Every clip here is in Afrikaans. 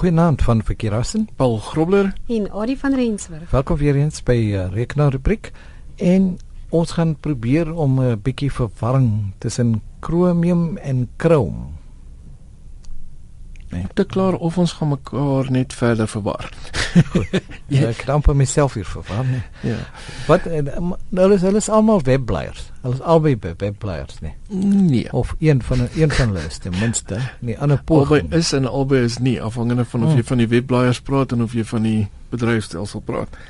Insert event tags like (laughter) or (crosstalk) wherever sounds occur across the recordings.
Goeienaand van Verkeerassen. Paul Grobler en Adi van Rensburg. Welkom weer eens by uh, Rekenaar rubriek en ons gaan probeer om 'n uh, bietjie verwarring tussen Chromium en Chrome. Nee. Te klaar of ons gaan mekaar net verder verwar. (laughs) ja, ek kan vir myself hier verwar. Nee. Ja. Wat nou is hulle is almal webblyers. Hulle is albei webblyers, nee. Nee. Of een van een van hulle is ten minste. Nee, ander poging. Albei is en albei is nie afhangende van of hmm. jy van die webblyers praat en of jy van die bedryfstelsel praat.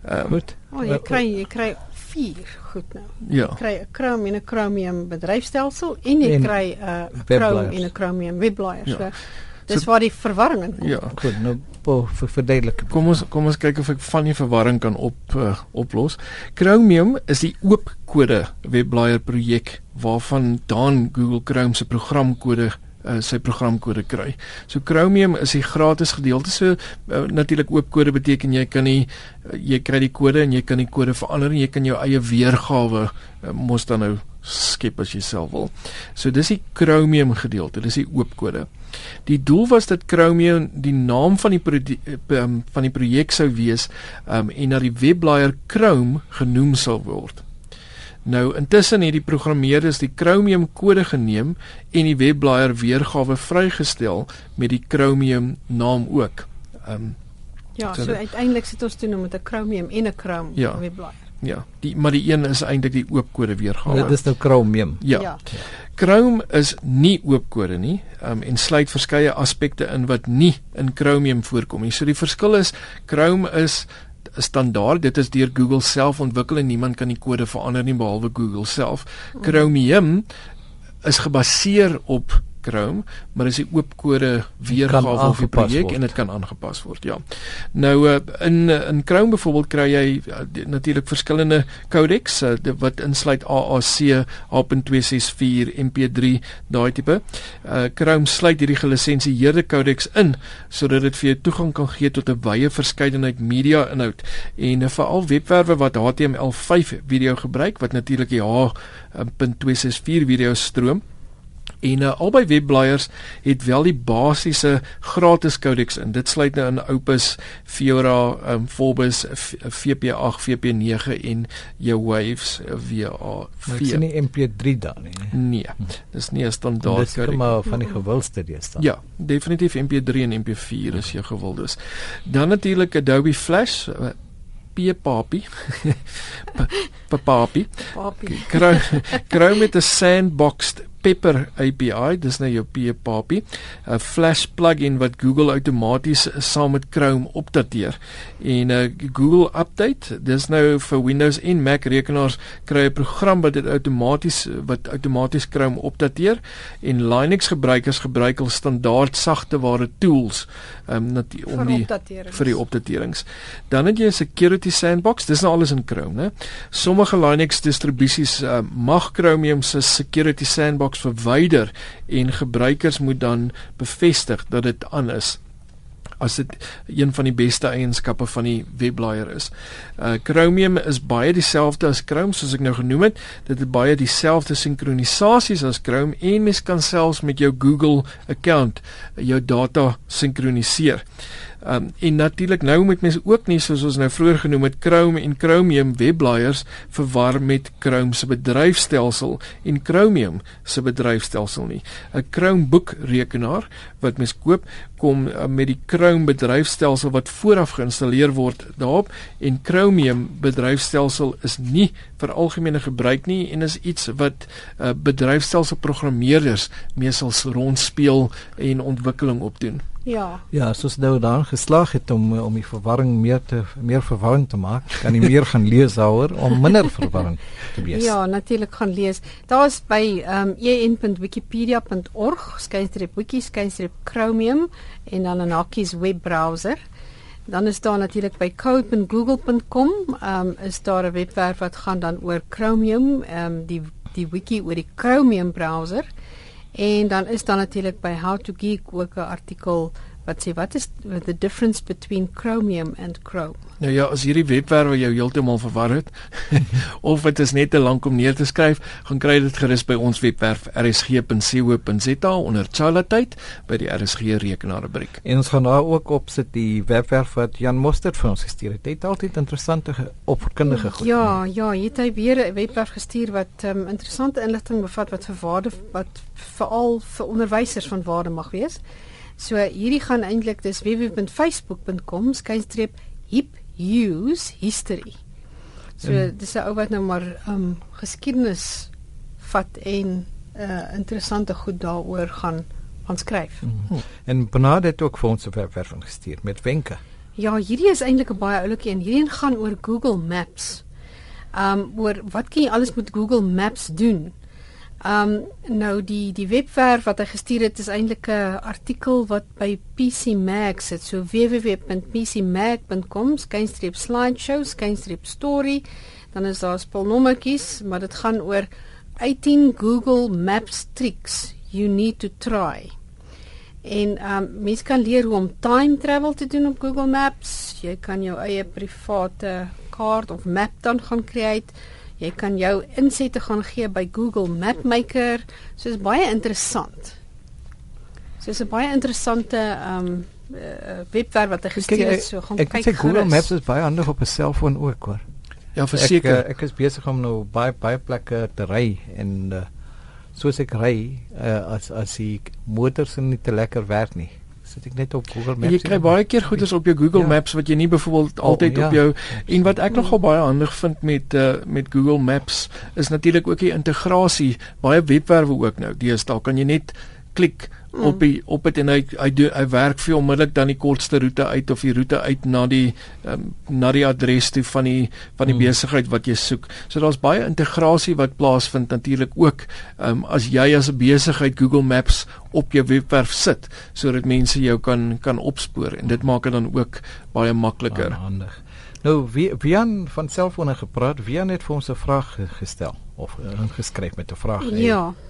Um, Goed. Oh, jy kry jy kry vier goed nou. Ja. Jy kry 'n Chrome en 'n Chromium bedryfstelsel en jy en kry 'n uh, Chrome en 'n Chromium webblyers. Ja. So, Dis so, waar die verwarring in kom. Ja, goed, nou vir verduidelik. Kom ons kom ons kyk of ek van die verwarring kan op uh, oplos. Chromium is die oop kode webblaaier projek waarvan dan Google Chrome se programkode uh, sy programkode kry. So Chromium is die gratis gedeelte. So uh, natuurlik oop kode beteken jy kan nie uh, jy kry die kode en jy kan die kode verander en jy kan jou eie weergawe uh, mos dan nou skep as jy self wil. So dis die Chromium gedeelte, dis die oop kode. Die doel was dat Chromium die naam van die um, van die projek sou wees um, en dat die webblaaier Chrome genoem sal word. Nou intussen het die programmeerders die Chromium kode geneem en die webblaaier weergawe vrygestel met die Chromium naam ook. Ehm um, Ja, so, so uiteindelik sit ons toe nou met 'n Chromium en 'n Chrome ja, webblaaier. Ja, die maar die een is eintlik die oop kode weergawe. Dit is nou Chromium. Ja. ja. Chrome is nie oop kode nie um, en sluit verskeie aspekte in wat nie in Chromium voorkom nie. So die verskil is Chrome is 'n standaard. Dit is deur Google self ontwikkel en niemand kan die kode verander nie behalwe Google self. Chromium is gebaseer op Chrome, maar dis 'n oop kode weergawe van die projek en dit kan aangepas word. Ja. Nou uh, in in Chrome byvoorbeeld kry jy uh, natuurlik verskillende codecs uh, wat insluit AAC, H.264, MP3, daai tipe. Uh, Chrome sluit hierdie gelisensieerde codecs in sodat dit vir jou toegang kan gee tot 'n wye verskeidenheid media inhoud en uh, veral webwerwe wat HTML5 video gebruik wat natuurlik die H.264 video stroom En uh, albei webblaaiers het wel die basiese gratis codecs in. Dit sluit nou in Opus, Fiora, um, Forbus, VP8, VP9 en jou Waves VA4. Dit is nie MP3 dan nie. Nee. Dis nie 'n standaard codec. Dis maar van die gewildste deesdae. Ja, definitief MP3 en MP4 is jou gewildes. Dan natuurlik Adobe Flash (laughs) Papi. Papi. Papi. Chrome met 'n sandboxed Pepper API, dis nou jou PAPI, 'n Flash plugin wat Google outomaties saam met Chrome opdateer. En 'n uh, Google Update, dis nou vir Windows en Mac rekenaars kry 'n program wat dit outomaties wat outomaties Chrome opdateer en Linux gebruikers gebruik al standaard sagteware tools um, om die vir die opdaterings. Dan het jy 'n security sandbox, dis nou alles in Chrome, né? Sommige Linux distribusies uh, mag Chromium se security sandbox inbox verwyder en gebruikers moet dan bevestig dat dit aan is as dit een van die beste eienskappe van die webblaaier is. Uh Chromium is baie dieselfde as Chrome soos ek nou genoem het. Dit het baie dieselfde sinkronisasies as Chrome en mens kan selfs met jou Google account jou data sinkroniseer. Um, en natuurlik nou moet mense ook nie soos ons nou vroeër genoem het Chrome en Chromium webblaaiers verwar met Chrome se bedryfstelsel en Chromium se bedryfstelsel nie. 'n Chromebook rekenaar wat mens koop kom uh, met die Chrome bedryfstelsel wat vooraf geïnstalleer word daarop en Chromium bedryfstelsel is nie vir algemene gebruik nie en is iets wat uh, bedryfstelsel programmeerders meestal rondspeel en ontwikkeling opdoen. Ja. Ja, soos nou daan geslaag het om om die verwarring meer te meer verwarring te maak, kan jy meer gaan lees daaroor om minder verwarring te wees. Ja, natuurlik gaan lees. Daar's by ehm um, en.wikipedia.org skynstreep wiki skynstreep chromium en dan 'n hakkies webbrowser. Dan is daar natuurlik by code.google.com, ehm um, is daar 'n webwerf wat gaan dan oor chromium, ehm um, die die wiki oor die chromium browser. En dan is daar natuurlik by How to Geek ook 'n artikel wat sê wat is the difference between Chromium and Chrome. Nou ja, as hierdie webwerwe jou heeltemal verwar het (laughs) of dit is net te lank om neer te skryf, gaan kry dit gerus by ons webwerf rsg.co.za onder Chalatyd by die RSG rekenaarrubriek. En ons gaan daar ook op sit die webwerf wat Jan Mostert vir ons gestuur het. Hy het altyd interessante opvoedkundige goed. Ja, ja, hy het hy weer 'n webwerf gestuur wat um, interessante inligting bevat wat vir waarde wat veral vir onderwysers van waarde mag wees. So hierdie gaan eintlik dis www.facebook.com skynstreep hip use history. So en, dis 'n ou wat nou maar um geskiedenis vat en 'n uh, interessante goed daaroor gaan gaan skryf. Mm. Hm. En Bernard het ook vir ons 'n webwerf gestuur met wenke. Ja, hierdie is eintlik 'n baie oulike en hierdie gaan oor Google Maps. Um oor wat kan jy alles met Google Maps doen? Um nou die die webwerf wat hy gestuur het is eintlik 'n artikel wat by PC Mag sit. So www.pcmag.com skynstreep slideshow skynstreep story. Dan is daar spelnommertjies, maar dit gaan oor 18 Google Maps tricks you need to try. En um mens kan leer hoe om time travel te doen op Google Maps. Jy kan jou eie private kaart of map dan gaan create. Jy kan jou insette gaan gee by Google Mapmaker. So is baie interessant. So is 'n baie interessante um uh, webwerf wat hy gestuur het. So gaan ek kyk. Ek sê Google Maps is baie handig op 'n selfoon ook hoor. Ja, verseker. Ek, uh, ek is besig om nou baie baie plekke te ry en uh, soos ek ry uh, as as die motors nie te lekker werk nie sit ek net op Google Maps. Jy kry baie keer goeders op jou Google ja. Maps wat jy nie byvoorbeeld altyd oh, ja. op jou en wat ek nogal baie handig vind met uh, met Google Maps is natuurlik ook die integrasie. Baie webwerwe ook nou. Deesdae kan jy net klik mm. op die op dit en hy hy doen hy werk vir onmiddellik dan die kortste roete uit of die roete uit na die um, na die adres toe van die van die mm. besigheid wat jy soek. So daar's baie integrasie wat plaasvind natuurlik ook um, as jy as 'n besigheid Google Maps op jou webwerf sit sodat mense jou kan kan opspoor en dit maak dit dan ook baie makliker. Handig. Nou wie Wian van selfone gepraat, Wian het vir ons 'n vraag gestel of ingeskryf met 'n vraag. Ja. Hey.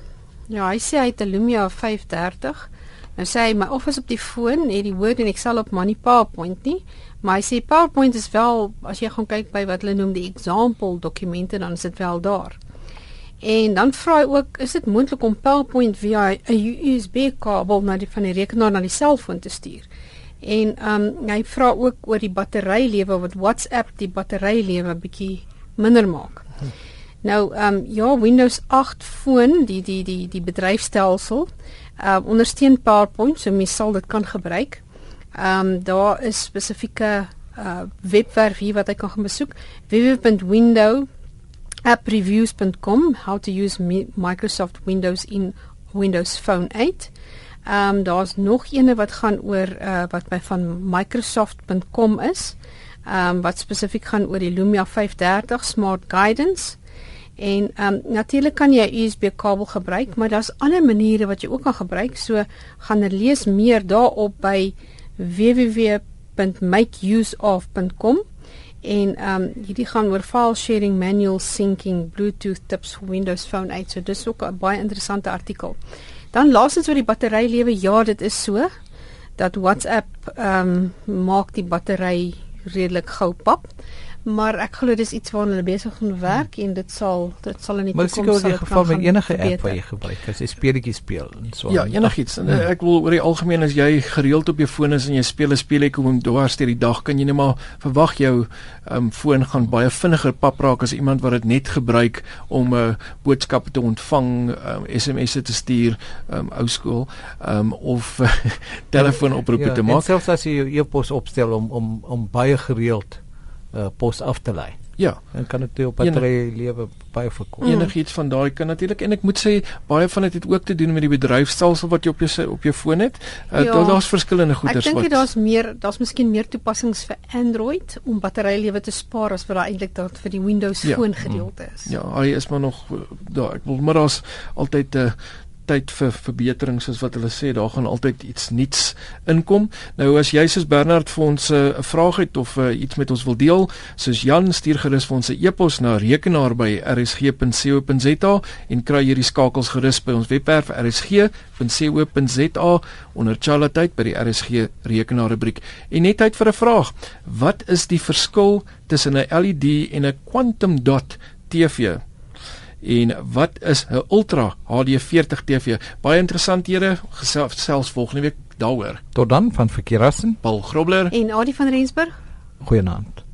Ja, hy sê hy het 'n Lumia 530. Nou sê hy my office op die foon het die Word en Excel op maar nie PowerPoint nie. Maar hy sê PowerPoint is wel as jy gaan kyk by wat hulle noem die example dokumente dan is dit wel daar. En dan vra hy ook, is dit moontlik om PowerPoint via 'n USB kabel na die van die rekenaar na die selfoon te stuur? En ehm um, hy vra ook oor die batterylewe wat WhatsApp die batterylewe bietjie minder maak. Hm. Nou ehm um, ja, Windows 8 foon, die die die die bedryfstelsel, ehm uh, ondersteun PowerPoint, so mens sal dit kan gebruik. Ehm um, daar is spesifieke uh webwerf hier wat jy kan gaan besoek www.window appreviews.com how to use Microsoft Windows in Windows Phone 8. Ehm um, daar's nog eene wat gaan oor uh wat by van microsoft.com is. Ehm um, wat spesifiek gaan oor die Lumia 530 Smart Guidance. En ehm um, natuurlik kan jy USB kabel gebruik, maar daar's ander maniere wat jy ook kan gebruik. So gaan er lees meer daarop by www.makeuseof.com en ehm um, hierdie gaan oor file sharing, manual syncing, Bluetooth tips vir Windows Phone 8. So dis ook 'n baie interessante artikel. Dan laastens oor die batterylewe, ja, dit is so dat WhatsApp ehm um, maak die battery redelik gou pap maar ek glo dis iets waarna hulle besig gaan werk en dit sal dit sal in die toekoms sal Maar seker in geval met enige app wat jy gebruik as jy speletjies speel en so Ja, enigiets. En ja. ek wil oor die algemeen as jy gereeld op jou foon is en jy speel 'n speletjie om dwars deur die dag kan jy net maar verwag jou um, foon gaan baie vinniger pap raak as iemand wat dit net gebruik om 'n uh, boodskappe te ontvang, um, SMS'e te stuur, um, ou skool, um, of (laughs) uh, telefoonoproepe ja, te maak. Selfs as jy jou e-pos opstel om om om baie gereeld uh, pos af te lei. Ja, en kan dit op battery lewe baie verkom. Enigiets van daai kan natuurlik en ek moet sê baie van dit het, het ook te doen met die bedryfstelsel wat jy op jou op jou foon het. Uh, ja, daar's verskillende goeders wat Ek dink daar's meer daar's miskien meer toepassings vir Android om batterylewe te spaar as wat daar eintlik daar vir die Windows ja. foon gedeelte is. Ja, hy is maar nog daar ek wil maar daar's altyd 'n uh, tyd vir verbetering soos wat hulle sê daar gaan altyd iets nuuts inkom. Nou as jy soos Bernard vir ons eh, 'n uh, vraag het of uh, iets met ons wil deel, soos Jan stuur gerus vir ons 'n e-pos na rekenaar by rsg.co.za en kry hierdie skakels gerus by ons webwerf rsg.co.za onder Charlatyd by die RSG rekenaar rubriek. En net tyd vir 'n vraag. Wat is die verskil tussen 'n LED en 'n quantum dot TV? En wat is 'n Ultra HD40 TV? Baie interessant here gesels volgende week daaroor. Tot dan van Verkeerassen, Paul Grobler en Adie van Rensburg. Goeienaand.